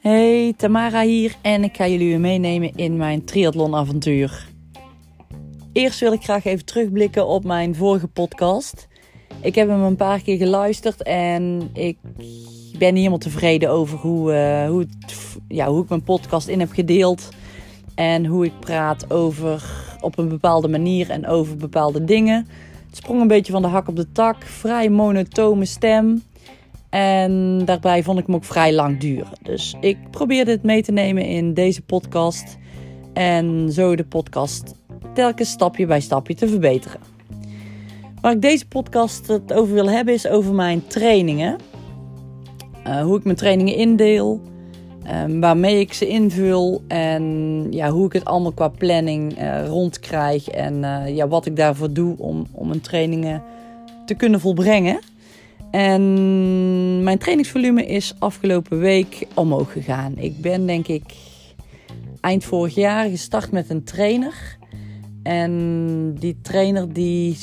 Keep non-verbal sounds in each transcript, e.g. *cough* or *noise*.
Hey, Tamara hier en ik ga jullie weer meenemen in mijn triathlonavontuur. Eerst wil ik graag even terugblikken op mijn vorige podcast. Ik heb hem een paar keer geluisterd en ik ben niet helemaal tevreden over hoe, uh, hoe, ja, hoe ik mijn podcast in heb gedeeld. En hoe ik praat over op een bepaalde manier en over bepaalde dingen. Sprong een beetje van de hak op de tak. Vrij monotone stem. En daarbij vond ik hem ook vrij lang duren. Dus ik probeerde het mee te nemen in deze podcast. En zo de podcast telkens stapje bij stapje te verbeteren. Waar ik deze podcast het over wil hebben is over mijn trainingen. Uh, hoe ik mijn trainingen indeel. Um, waarmee ik ze invul. En ja, hoe ik het allemaal qua planning uh, rondkrijg. En uh, ja, wat ik daarvoor doe om, om mijn trainingen te kunnen volbrengen. En mijn trainingsvolume is afgelopen week omhoog gegaan. Ik ben denk ik eind vorig jaar gestart met een trainer. En die trainer die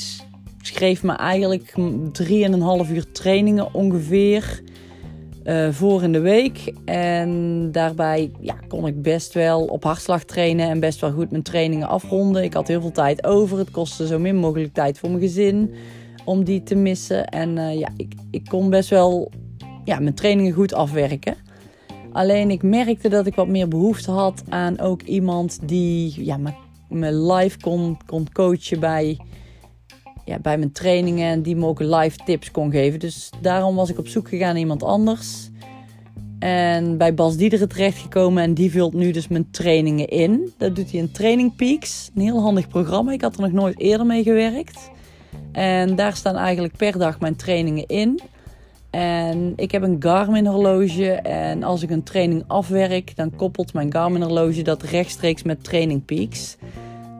schreef me eigenlijk 3,5 uur trainingen ongeveer uh, voor in de week. En daarbij ja, kon ik best wel op hartslag trainen en best wel goed mijn trainingen afronden. Ik had heel veel tijd over. Het kostte zo min mogelijk tijd voor mijn gezin om die te missen. En uh, ja, ik, ik kon best wel ja, mijn trainingen goed afwerken. Alleen ik merkte dat ik wat meer behoefte had aan ook iemand die ja, me live kon, kon coachen bij, ja, bij mijn trainingen. En die me ook live tips kon geven. Dus daarom was ik op zoek gegaan naar iemand anders. En bij Bas Diederen terechtgekomen en die vult nu dus mijn trainingen in. Dat doet hij in Training Peaks. Een heel handig programma. Ik had er nog nooit eerder mee gewerkt. En daar staan eigenlijk per dag mijn trainingen in. En ik heb een Garmin horloge en als ik een training afwerk, dan koppelt mijn Garmin horloge dat rechtstreeks met Training Peaks.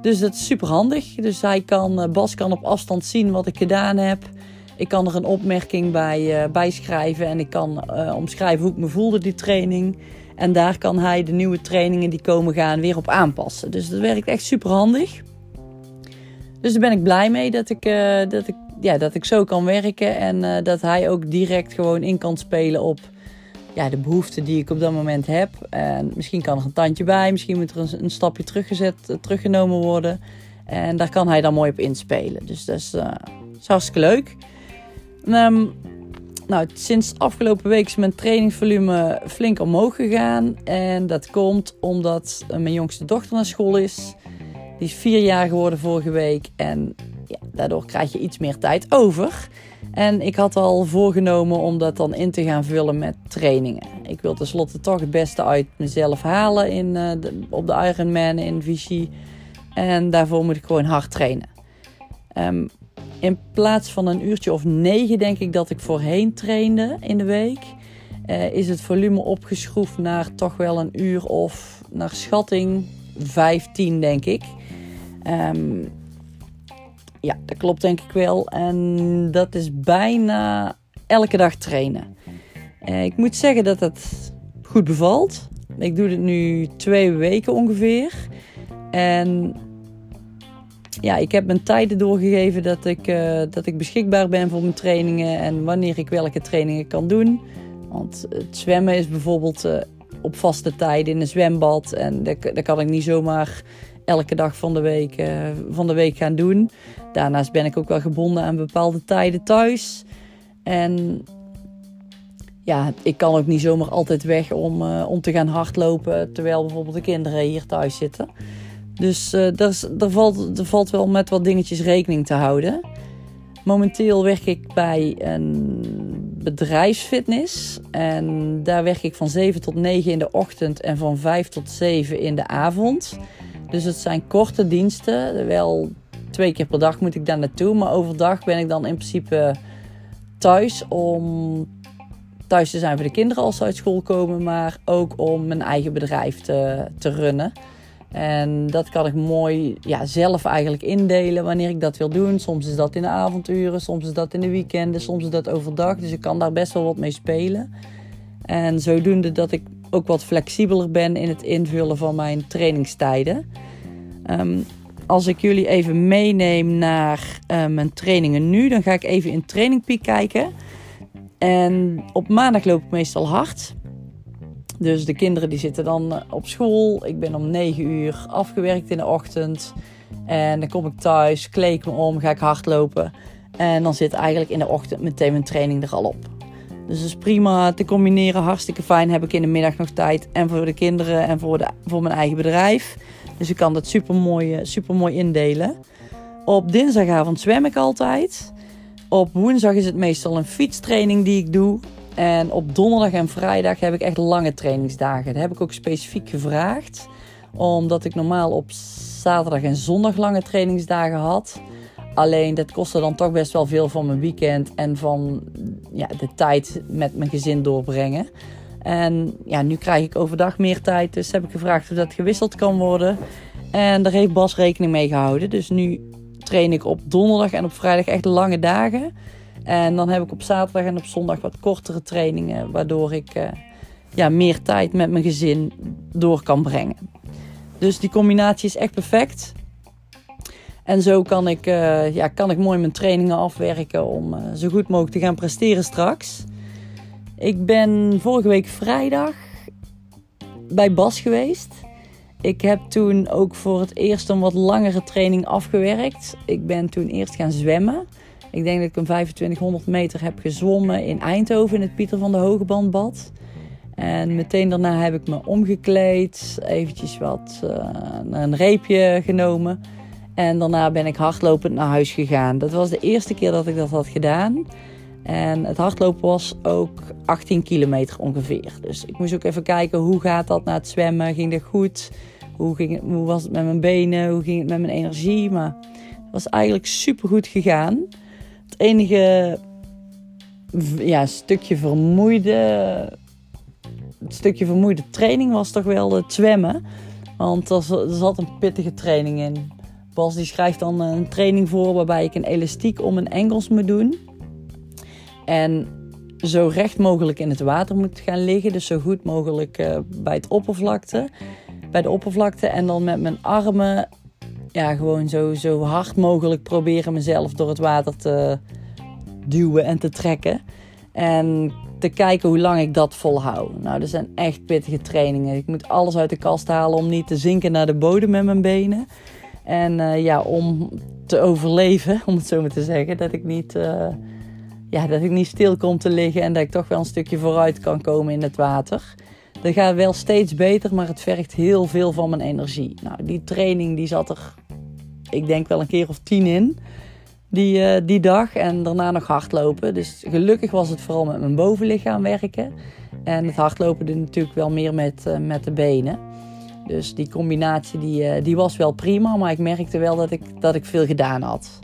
Dus dat is super handig. Dus hij kan, eh, Bas kan op afstand zien wat ik gedaan heb. Ik kan er een opmerking bij, uh, schrijven en ik kan uh, omschrijven hoe ik me voelde die training. En daar kan hij de nieuwe trainingen die komen gaan weer op aanpassen. Dus dat werkt echt super handig. Dus daar ben ik blij mee dat ik, dat ik, ja, dat ik zo kan werken. En dat hij ook direct gewoon in kan spelen op ja, de behoeften die ik op dat moment heb. En misschien kan er een tandje bij. Misschien moet er een, stapje teruggezet, uh, teruggenomen worden. En daar kan hij dan mooi op inspelen. Dus dat is, is hartstikke leuk. Um, nou, sinds afgelopen week is mijn trainingsvolume flink omhoog gegaan. En dat komt omdat mijn jongste dochter naar school is. Die is vier jaar geworden vorige week. En ja, daardoor krijg je iets meer tijd over. En ik had al voorgenomen om dat dan in te gaan vullen met trainingen. Ik wil tenslotte toch het beste uit mezelf halen in, uh, de, op de Ironman in Vichy. En daarvoor moet ik gewoon hard trainen. Um, in plaats van een uurtje of negen, denk ik dat ik voorheen trainde in de week, uh, is het volume opgeschroefd naar toch wel een uur of naar schatting 15, denk ik. Um, ja, dat klopt denk ik wel. En dat is bijna elke dag trainen. Uh, ik moet zeggen dat het goed bevalt. Ik doe het nu twee weken ongeveer. En ja, ik heb mijn tijden doorgegeven dat ik, uh, dat ik beschikbaar ben voor mijn trainingen en wanneer ik welke trainingen kan doen. Want het zwemmen is bijvoorbeeld uh, op vaste tijden in een zwembad. En dat, dat kan ik niet zomaar elke dag van de, week, uh, van de week gaan doen. Daarnaast ben ik ook wel gebonden aan bepaalde tijden thuis. En ja, ik kan ook niet zomaar altijd weg om, uh, om te gaan hardlopen terwijl bijvoorbeeld de kinderen hier thuis zitten. Dus uh, er, valt, er valt wel met wat dingetjes rekening te houden. Momenteel werk ik bij een bedrijfsfitness. En daar werk ik van 7 tot 9 in de ochtend en van 5 tot 7 in de avond. Dus het zijn korte diensten. Wel twee keer per dag moet ik daar naartoe. Maar overdag ben ik dan in principe thuis om thuis te zijn voor de kinderen als ze uit school komen. Maar ook om mijn eigen bedrijf te, te runnen. En dat kan ik mooi ja, zelf eigenlijk indelen wanneer ik dat wil doen. Soms is dat in de avonduren, soms is dat in de weekenden, soms is dat overdag. Dus ik kan daar best wel wat mee spelen. En zodoende dat ik ook wat flexibeler ben in het invullen van mijn trainingstijden. Um, als ik jullie even meeneem naar uh, mijn trainingen nu, dan ga ik even in Training Peak kijken. En op maandag loop ik meestal hard. Dus de kinderen die zitten dan eh, op school. Ik ben om 9 uur afgewerkt in de ochtend. En dan kom ik thuis, kleed me om, ga ik hardlopen. En dan zit eigenlijk in de ochtend meteen mijn training er al op. Dus dat is prima te combineren, hartstikke fijn. Heb ik in de middag nog tijd en voor de kinderen en voor, de, voor mijn eigen bedrijf. Dus ik kan dat super mooi, eh, super mooi indelen. Op dinsdagavond zwem ik altijd. Op woensdag is het meestal een fietstraining die ik doe. En op donderdag en vrijdag heb ik echt lange trainingsdagen. Dat heb ik ook specifiek gevraagd. Omdat ik normaal op zaterdag en zondag lange trainingsdagen had. Alleen dat kostte dan toch best wel veel van mijn weekend en van ja, de tijd met mijn gezin doorbrengen. En ja, nu krijg ik overdag meer tijd, dus heb ik gevraagd of dat gewisseld kan worden. En daar heeft Bas rekening mee gehouden. Dus nu train ik op donderdag en op vrijdag echt lange dagen. En dan heb ik op zaterdag en op zondag wat kortere trainingen, waardoor ik uh, ja, meer tijd met mijn gezin door kan brengen. Dus die combinatie is echt perfect. En zo kan ik, uh, ja, kan ik mooi mijn trainingen afwerken om uh, zo goed mogelijk te gaan presteren straks. Ik ben vorige week vrijdag bij Bas geweest. Ik heb toen ook voor het eerst een wat langere training afgewerkt. Ik ben toen eerst gaan zwemmen. Ik denk dat ik een 2500 meter heb gezwommen in Eindhoven in het Pieter van de Hogebandbad. En meteen daarna heb ik me omgekleed, eventjes wat uh, een reepje genomen. En daarna ben ik hardlopend naar huis gegaan. Dat was de eerste keer dat ik dat had gedaan. En het hardlopen was ook 18 kilometer ongeveer. Dus ik moest ook even kijken hoe gaat dat na het zwemmen. Ging dat goed? Hoe, ging het, hoe was het met mijn benen? Hoe ging het met mijn energie? Maar het was eigenlijk super goed gegaan. Het enige ja, stukje vermoeide, stukje vermoeide training was toch wel het zwemmen. Want er zat een pittige training in. Bas die schrijft dan een training voor waarbij ik een elastiek om mijn enkels moet doen. En zo recht mogelijk in het water moet gaan liggen. Dus zo goed mogelijk uh, bij, het oppervlakte, bij de oppervlakte. En dan met mijn armen ja, gewoon zo, zo hard mogelijk proberen mezelf door het water te duwen en te trekken. En te kijken hoe lang ik dat volhoud. Nou, dat zijn echt pittige trainingen. Ik moet alles uit de kast halen om niet te zinken naar de bodem met mijn benen. En uh, ja, om te overleven, om het zo maar te zeggen, dat ik niet, uh, ja, dat ik niet stil kom te liggen en dat ik toch wel een stukje vooruit kan komen in het water. Dat gaat wel steeds beter, maar het vergt heel veel van mijn energie. Nou, die training die zat er, ik denk wel een keer of tien in, die, uh, die dag. En daarna nog hardlopen. Dus gelukkig was het vooral met mijn bovenlichaam werken. En het hardlopen doet natuurlijk wel meer met, met de benen. Dus die combinatie die, eh, die was wel prima, maar ik merkte wel dat ik, dat ik veel gedaan had.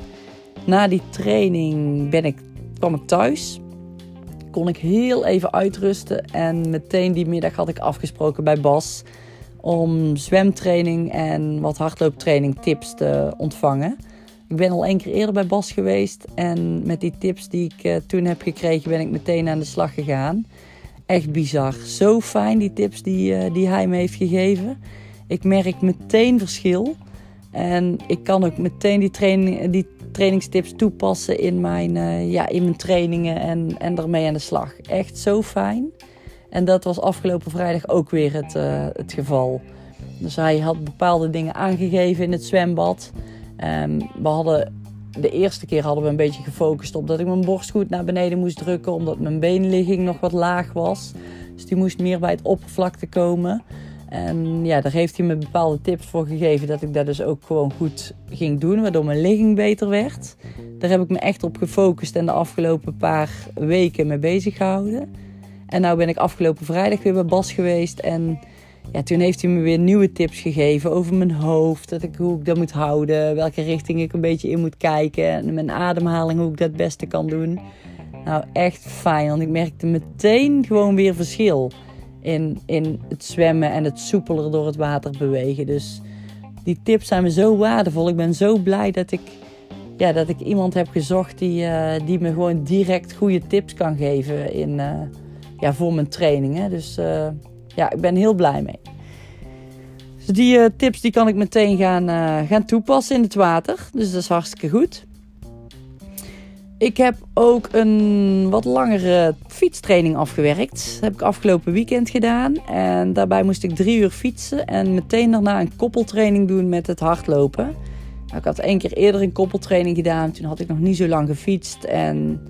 Na die training ben ik, kwam ik thuis. Kon ik heel even uitrusten. En meteen die middag had ik afgesproken bij Bas om zwemtraining en wat hardlooptraining tips te ontvangen. Ik ben al één keer eerder bij Bas geweest. En met die tips die ik uh, toen heb gekregen, ben ik meteen aan de slag gegaan echt bizar. Zo fijn die tips die, uh, die hij me heeft gegeven. Ik merk meteen verschil. En ik kan ook meteen die, training, die trainingstips toepassen in mijn, uh, ja, in mijn trainingen en, en ermee aan de slag. Echt zo fijn. En dat was afgelopen vrijdag ook weer het, uh, het geval. Dus hij had bepaalde dingen aangegeven in het zwembad. Um, we hadden de eerste keer hadden we een beetje gefocust op dat ik mijn borst goed naar beneden moest drukken, omdat mijn beenligging nog wat laag was. Dus die moest meer bij het oppervlakte komen. En ja, daar heeft hij me bepaalde tips voor gegeven dat ik dat dus ook gewoon goed ging doen, waardoor mijn ligging beter werd. Daar heb ik me echt op gefocust en de afgelopen paar weken mee bezig gehouden. En nou ben ik afgelopen vrijdag weer bij Bas geweest en ja, toen heeft hij me weer nieuwe tips gegeven over mijn hoofd. Dat ik, hoe ik dat moet houden. Welke richting ik een beetje in moet kijken. En mijn ademhaling, hoe ik dat het beste kan doen. Nou, echt fijn. Want ik merkte meteen gewoon weer verschil. In, in het zwemmen en het soepeler door het water bewegen. Dus die tips zijn me zo waardevol. Ik ben zo blij dat ik, ja, dat ik iemand heb gezocht die, uh, die me gewoon direct goede tips kan geven in, uh, ja, voor mijn trainingen. Dus... Uh, ja, ik ben heel blij mee. Dus die uh, tips die kan ik meteen gaan, uh, gaan toepassen in het water. Dus dat is hartstikke goed. Ik heb ook een wat langere fietstraining afgewerkt. Dat heb ik afgelopen weekend gedaan. En daarbij moest ik drie uur fietsen en meteen daarna een koppeltraining doen met het hardlopen. Nou, ik had één keer eerder een koppeltraining gedaan. Toen had ik nog niet zo lang gefietst. En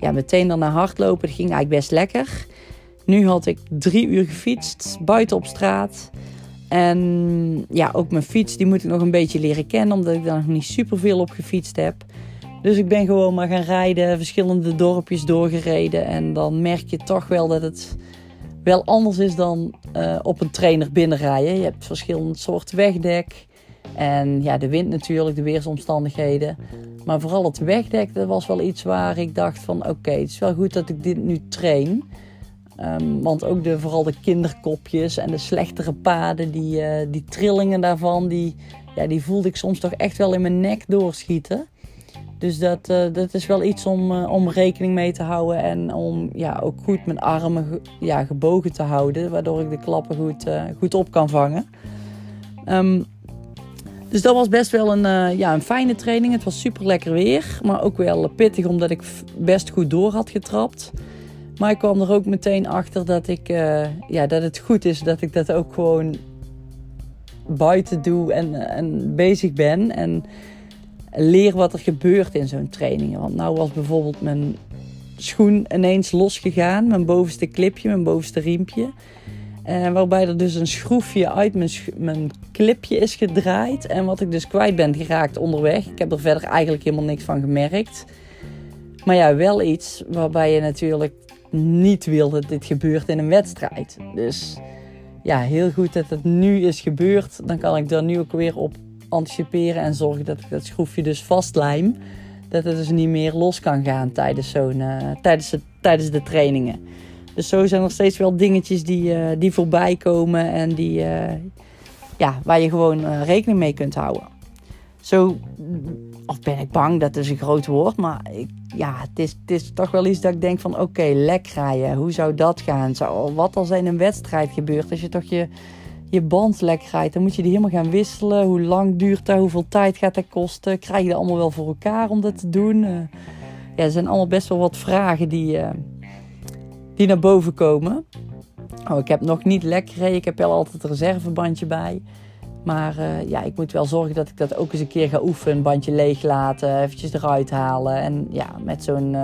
ja, meteen daarna hardlopen. Ging eigenlijk best lekker. Nu had ik drie uur gefietst, buiten op straat. En ja, ook mijn fiets, die moet ik nog een beetje leren kennen, omdat ik daar nog niet super veel op gefietst heb. Dus ik ben gewoon maar gaan rijden, verschillende dorpjes doorgereden. En dan merk je toch wel dat het wel anders is dan uh, op een trainer binnenrijden. Je hebt verschillende soorten wegdek. En ja, de wind natuurlijk, de weersomstandigheden. Maar vooral het wegdek, dat was wel iets waar ik dacht van... oké, het is wel goed dat ik dit nu train. Um, want ook de, vooral de kinderkopjes en de slechtere paden, die, uh, die trillingen daarvan... Die, ja, die voelde ik soms toch echt wel in mijn nek doorschieten. Dus dat, uh, dat is wel iets om, uh, om rekening mee te houden. En om ja, ook goed mijn armen ja, gebogen te houden. Waardoor ik de klappen goed, goed op kan vangen. Um, dus dat was best wel een, ja, een fijne training. Het was super lekker weer. Maar ook wel pittig omdat ik best goed door had getrapt. Maar ik kwam er ook meteen achter dat, ik, ja, dat het goed is dat ik dat ook gewoon buiten doe en, en bezig ben. En leer wat er gebeurt in zo'n training. Want nou was bijvoorbeeld mijn schoen ineens losgegaan. Mijn bovenste clipje, mijn bovenste riempje. Uh, waarbij er dus een schroefje uit mijn, mijn clipje is gedraaid. En wat ik dus kwijt ben geraakt onderweg. Ik heb er verder eigenlijk helemaal niks van gemerkt. Maar ja, wel iets waarbij je natuurlijk niet wil dat dit gebeurt in een wedstrijd. Dus ja, heel goed dat het nu is gebeurd. Dan kan ik daar nu ook weer op anticiperen en zorgen dat ik dat schroefje dus vastlijm. Dat het dus niet meer los kan gaan tijdens, zo'n, uh, tijdens, de, tijdens de trainingen. Dus zo zijn er steeds wel dingetjes die, uh, die voorbij komen en die, uh, ja, waar je gewoon rekening mee kunt houden. Zo, of ben ik bang, dat is een groot woord, maar ik, ja, het is, het is toch wel iets dat ik denk van oké, lek rijden, hoe zou dat gaan? Wat als in een wedstrijd gebeurt, als je toch je je band lek rijdt, dan moet je die helemaal gaan wisselen. Hoe lang duurt dat? Hoeveel tijd gaat dat kosten? Krijg je dat allemaal wel voor elkaar om dat te doen? Uh, ja, er zijn allemaal best wel wat vragen die, uh, die naar boven komen. Oh, ik heb nog niet lek gereden. Ik heb wel altijd een reservebandje bij. Maar uh, ja, ik moet wel zorgen dat ik dat ook eens een keer ga oefenen. Een bandje leeg laten, eventjes eruit halen. En ja, met zo'n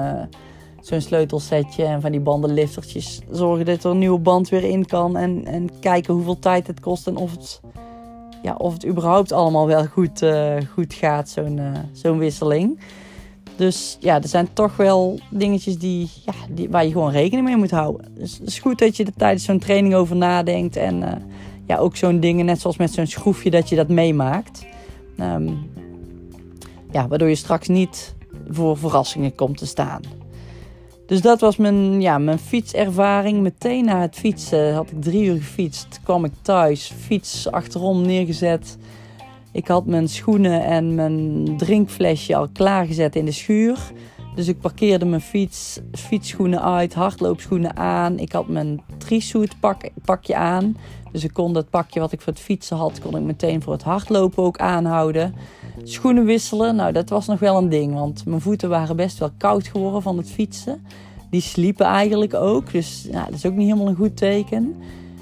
zo'n sleutelsetje en van die bandenliftertjes. Zorgen dat er een nieuwe band weer in kan. En, en kijken hoeveel tijd het kost en of het, ja, of het überhaupt allemaal wel goed, uh, goed gaat, zo'n uh, zo'n wisseling. Dus ja, er zijn toch wel dingetjes die, ja, die, waar je gewoon rekening mee moet houden. Dus het is goed dat je er tijdens zo'n training over nadenkt. En uh, ja, ook zo'n dingen, net zoals met zo'n schroefje, dat je dat meemaakt. Um, ja, waardoor je straks niet voor verrassingen komt te staan. Dus dat was mijn, ja, mijn fietservaring. Meteen na het fietsen had ik drie uur gefietst. Kwam ik thuis, fiets achterom neergezet. Ik had mijn schoenen en mijn drinkflesje al klaargezet in de schuur. Dus ik parkeerde mijn fiets, fietsschoenen uit, hardloopschoenen aan. Ik had mijn trisuit pak, pakje aan. Dus ik kon dat pakje wat ik voor het fietsen had, kon ik meteen voor het hardlopen ook aanhouden. Schoenen wisselen, nou dat was nog wel een ding. Want mijn voeten waren best wel koud geworden van het fietsen. Die sliepen eigenlijk ook. Dus dat is ook niet helemaal een goed teken.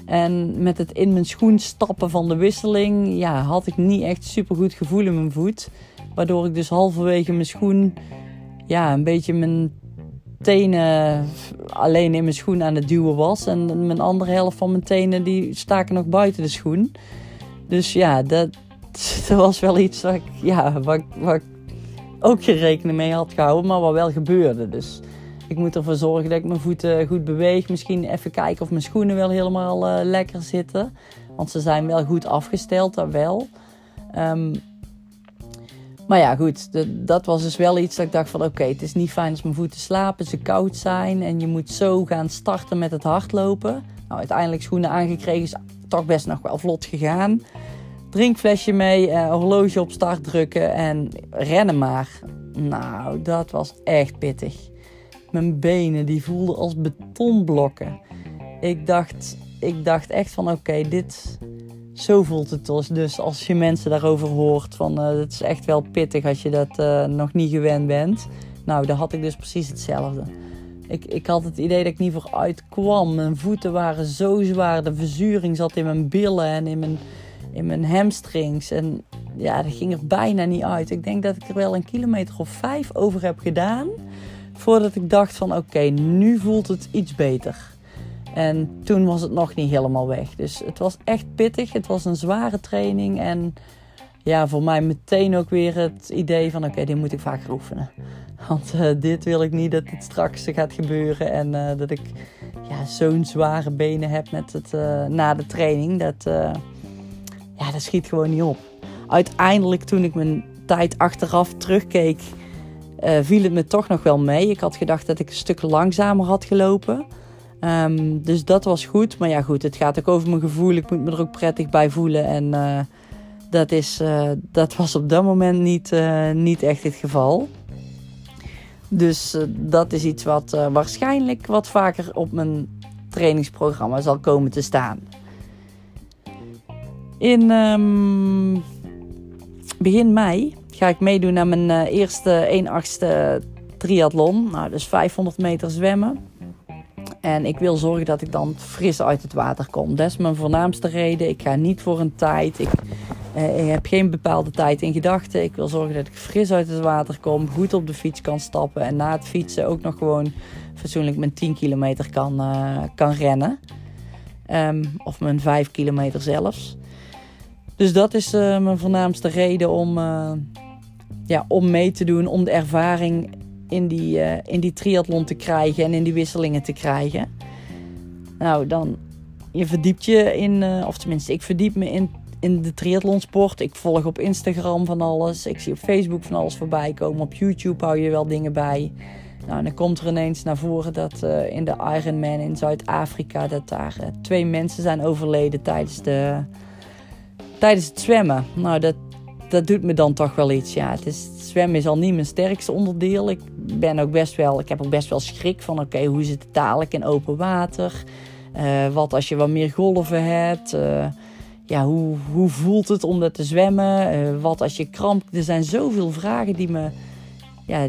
En met het in mijn schoen stappen van de wisseling, ja, had ik niet echt super goed gevoel in mijn voet. Waardoor ik dus halverwege mijn schoen, ja, een beetje mijn tenen alleen in mijn schoen aan het duwen was. En mijn andere helft van mijn tenen, die staken nog buiten de schoen. Dus ja, dat, *laughs* dat was wel iets wat ik, ja, wat, ik ook geen rekening mee had gehouden, maar wat wel gebeurde. Dus ik moet ervoor zorgen dat ik mijn voeten goed beweeg. Misschien even kijken of mijn schoenen wel helemaal uh, lekker zitten. Want ze zijn wel goed afgesteld, dat wel. Um, maar ja, goed, dat was dus wel iets dat ik dacht van... oké, het is niet fijn als mijn voeten slapen, ze koud zijn... en je moet zo gaan starten met het hardlopen. Nou, uiteindelijk schoenen aangekregen is toch best nog wel vlot gegaan drinkflesje mee, uh, horloge op start drukken en rennen maar. Nou, dat was echt pittig. Mijn benen die voelden als betonblokken. Ik dacht, ik dacht echt van oké, dit, Zo voelt het dus, dus als je mensen daarover hoort. Van uh, het is echt wel pittig als je dat uh, nog niet gewend bent. Nou, daar had ik dus precies hetzelfde. Ik, ik had het idee dat ik niet vooruit kwam. Mijn voeten waren zo zwaar. De verzuring zat in mijn billen en in mijn, in mijn hamstrings. En ja, dat ging er bijna niet uit. Ik denk dat ik er wel een kilometer of vijf over heb gedaan. Voordat ik dacht van oké, nu voelt het iets beter. En toen was het nog niet helemaal weg. Dus het was echt pittig. Het was een zware training. En ja, voor mij meteen ook weer het idee van oké, dit moet ik vaker oefenen. Want uh, dit wil ik niet dat het straks gaat gebeuren. En uh, dat ik ja, zo'n zware benen heb met het, uh, na de training. Dat, ja, dat schiet gewoon niet op. Uiteindelijk toen ik mijn tijd achteraf terugkeek, viel het me toch nog wel mee. Ik had gedacht dat ik een stuk langzamer had gelopen. Um, dus dat was goed. Maar ja, goed, het gaat ook over mijn gevoel. Ik moet me er ook prettig bij voelen. En uh, dat, is, uh, dat was op dat moment niet, uh, niet echt het geval. Dus dat is iets wat waarschijnlijk wat vaker op mijn trainingsprogramma zal komen te staan. In um, begin mei ga ik meedoen aan mijn eerste 1-8ste triathlon. Nou, dus 500 meter zwemmen. En ik wil zorgen dat ik dan fris uit het water kom. Dat is mijn voornaamste reden. Ik ga niet voor een tijd. Ik, eh, ik heb geen bepaalde tijd in gedachten. Ik wil zorgen dat ik fris uit het water kom. Goed op de fiets kan stappen. En na het fietsen ook nog gewoon fatsoenlijk mijn 10 kilometer kan, uh, kan rennen. Um, of mijn 5 kilometer zelfs. Dus dat is uh, mijn voornaamste reden om, uh, ja, om mee te doen. Om de ervaring in die, uh, in die triathlon te krijgen en in die wisselingen te krijgen. Nou, dan je verdiept je in, uh, of tenminste, ik verdiep me in, in de triathlonsport. Ik volg op Instagram van alles. Ik zie op Facebook van alles voorbij komen. Op YouTube hou je wel dingen bij. Nou, dan komt er ineens naar voren dat uh, in de Ironman in Zuid-Afrika... dat daar twee mensen zijn overleden tijdens, de, tijdens het zwemmen. Nou, dat, dat doet me dan toch wel iets. Ja, het is, zwemmen is al niet mijn sterkste onderdeel. Ik ben ook best wel, ik heb ook best wel schrik van oké, hoe zit het dadelijk in open water? Uh, wat als je wat meer golven hebt? Uh, ja, hoe, hoe voelt het om dat te zwemmen? Uh, wat als je kramp? Er zijn zoveel vragen die me, ja,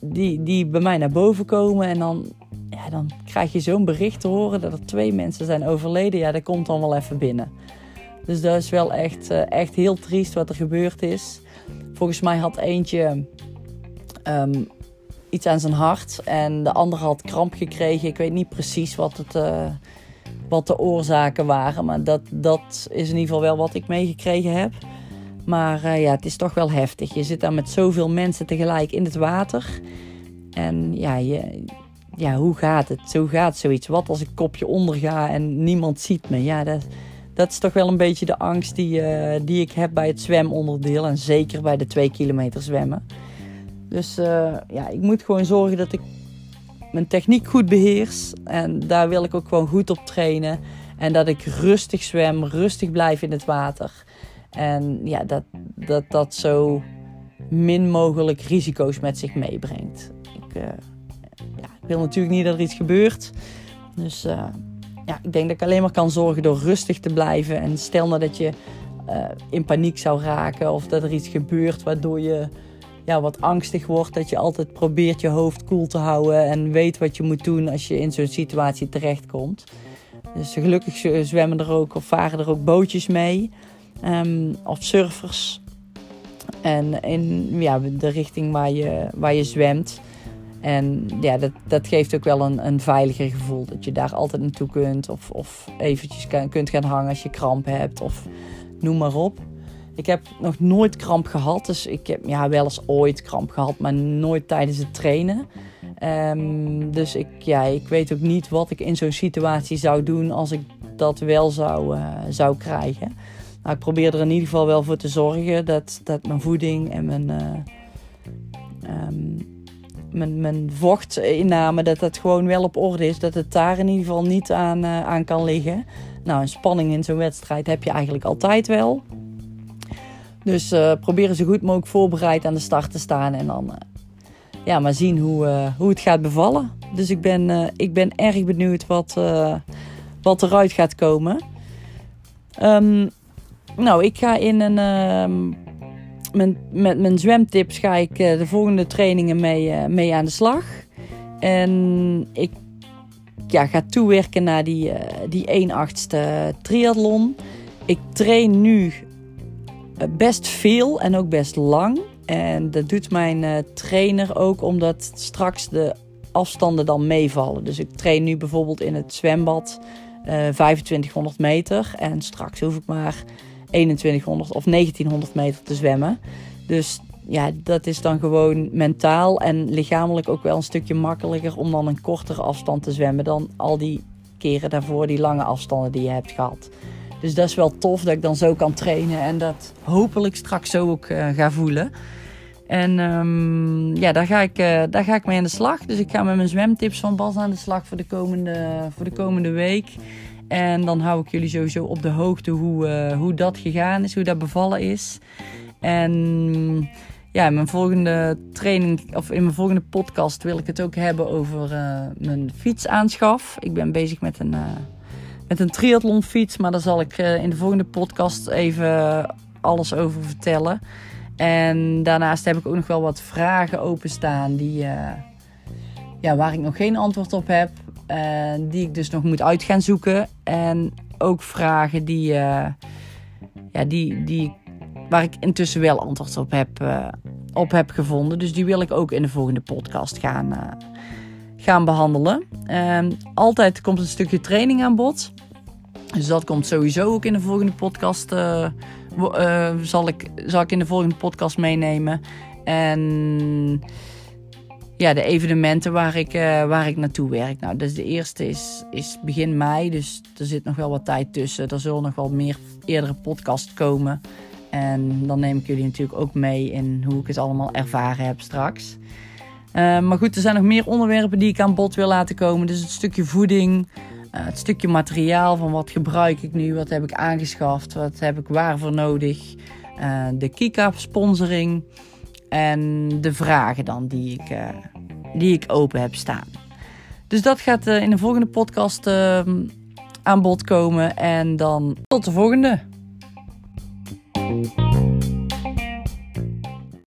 die, die bij mij naar boven komen. En dan, ja, dan krijg je zo'n bericht te horen dat er twee mensen zijn overleden. Ja, dat komt dan wel even binnen. Dus dat is wel echt, echt heel triest wat er gebeurd is. Volgens mij had eentje um, iets aan zijn hart en de andere had kramp gekregen. Ik weet niet precies wat, het, uh, wat de oorzaken waren, maar dat, dat is in ieder geval wel wat ik meegekregen heb. Maar uh, ja, het is toch wel heftig. Je zit daar met zoveel mensen tegelijk in het water. En ja, je, ja hoe gaat het? Zo gaat zoiets. Wat als ik kopje onderga en niemand ziet me? Ja, dat, dat is toch wel een beetje de angst die, uh, die ik heb bij het zwemonderdeel. En zeker bij de twee kilometer zwemmen. Dus uh, ja, ik moet gewoon zorgen dat ik mijn techniek goed beheers. En daar wil ik ook gewoon goed op trainen. En dat ik rustig zwem, rustig blijf in het water. En ja, dat dat, dat zo min mogelijk risico's met zich meebrengt. Ik, uh, ja, ik wil natuurlijk niet dat er iets gebeurt. Dus ja, ik denk dat ik alleen maar kan zorgen door rustig te blijven. En stel nou dat je uh, in paniek zou raken of dat er iets gebeurt waardoor je ja, wat angstig wordt. Dat je altijd probeert je hoofd koel te houden en weet wat je moet doen als je in zo'n situatie terechtkomt. Dus gelukkig zwemmen er ook of varen er ook bootjes mee. Um, of surfers. En in ja, de richting waar je, waar je zwemt. En ja, dat, dat geeft ook wel een, een veiliger gevoel. Dat je daar altijd naartoe kunt. Of, of eventjes kan, kunt gaan hangen als je kramp hebt. Of noem maar op. Ik heb nog nooit kramp gehad. Dus ik heb ja, wel eens ooit kramp gehad. Maar nooit tijdens het trainen. Um, dus ik, ja, ik weet ook niet wat ik in zo'n situatie zou doen als ik dat wel zou, uh, zou krijgen. Nou, ik probeer er in ieder geval wel voor te zorgen dat, dat mijn voeding en mijn, uh, um, mijn, mijn vochtinname, dat dat gewoon wel op orde is. Dat het daar in ieder geval niet aan, uh, aan kan liggen. Nou, een spanning in zo'n wedstrijd heb je eigenlijk altijd wel. Dus uh, proberen zo goed mogelijk voorbereid aan de start te staan. En dan uh, ja, maar zien hoe, hoe het gaat bevallen. Dus ik ben, ik ben erg benieuwd wat, wat eruit gaat komen. Ehm, nou, ik ga in een. Met mijn zwemtips ga ik eh, de volgende trainingen mee, eh, mee aan de slag. En ik ja, ga toewerken naar die, eh, die 1 achtste triathlon. Ik train nu best veel en ook best lang. En dat doet mijn trainer ook omdat straks de afstanden dan meevallen. Dus ik train nu bijvoorbeeld in het zwembad eh 2500 meter. En straks hoef ik maar 2100 of 1900 meter te zwemmen. Dus ja, dat is dan gewoon mentaal en lichamelijk ook wel een stukje makkelijker om dan een kortere afstand te zwemmen dan al die keren daarvoor, die lange afstanden die je hebt gehad. Dus dat is wel tof dat ik dan zo kan trainen en dat hopelijk straks zo ook eh, ga voelen. En ehm, ja, daar ga, ik, eh, daar ga ik mee aan de slag. Dus ik ga met mijn zwemtips van Bas aan de slag voor de komende, voor de komende week. En dan hou ik jullie sowieso op de hoogte hoe, eh, hoe dat gegaan is, hoe dat bevallen is. En ja, in mijn volgende training, of in mijn volgende podcast wil ik het ook hebben over eh, mijn fietsaanschaf. Ik ben bezig met een, uh, met een triathlonfiets, maar daar zal ik in de volgende podcast even alles over vertellen. En daarnaast heb ik ook nog wel wat vragen openstaan die, ja, waar ik nog geen antwoord op heb. Die ik dus nog moet uit gaan zoeken. En ook vragen die, ja, die, die waar ik intussen wel antwoord op heb, uh, op heb gevonden. Dus die wil ik ook in de volgende podcast gaan, gaan behandelen. Uh, altijd komt een stukje training aan bod. Dus dat komt sowieso ook in de volgende podcast. Zal, ik, zal ik in de volgende podcast meenemen. En ja, de evenementen waar ik, waar ik naartoe werk. Nou, dus de eerste is, is begin mei. Dus er zit nog wel wat tijd tussen. Er zullen nog wel meer eerdere podcasts komen. En dan neem ik jullie natuurlijk ook mee in hoe ik het allemaal ervaren heb straks. Uh, maar goed, er zijn nog meer onderwerpen die ik aan bod wil laten komen. Dus het stukje voeding, uh, het stukje materiaal van wat gebruik ik nu, wat heb ik aangeschaft, wat heb ik waarvoor nodig. De Kika sponsoring en de vragen dan die ik, die ik open heb staan. Dus dat gaat in de volgende podcast aan bod komen. En dan tot de volgende.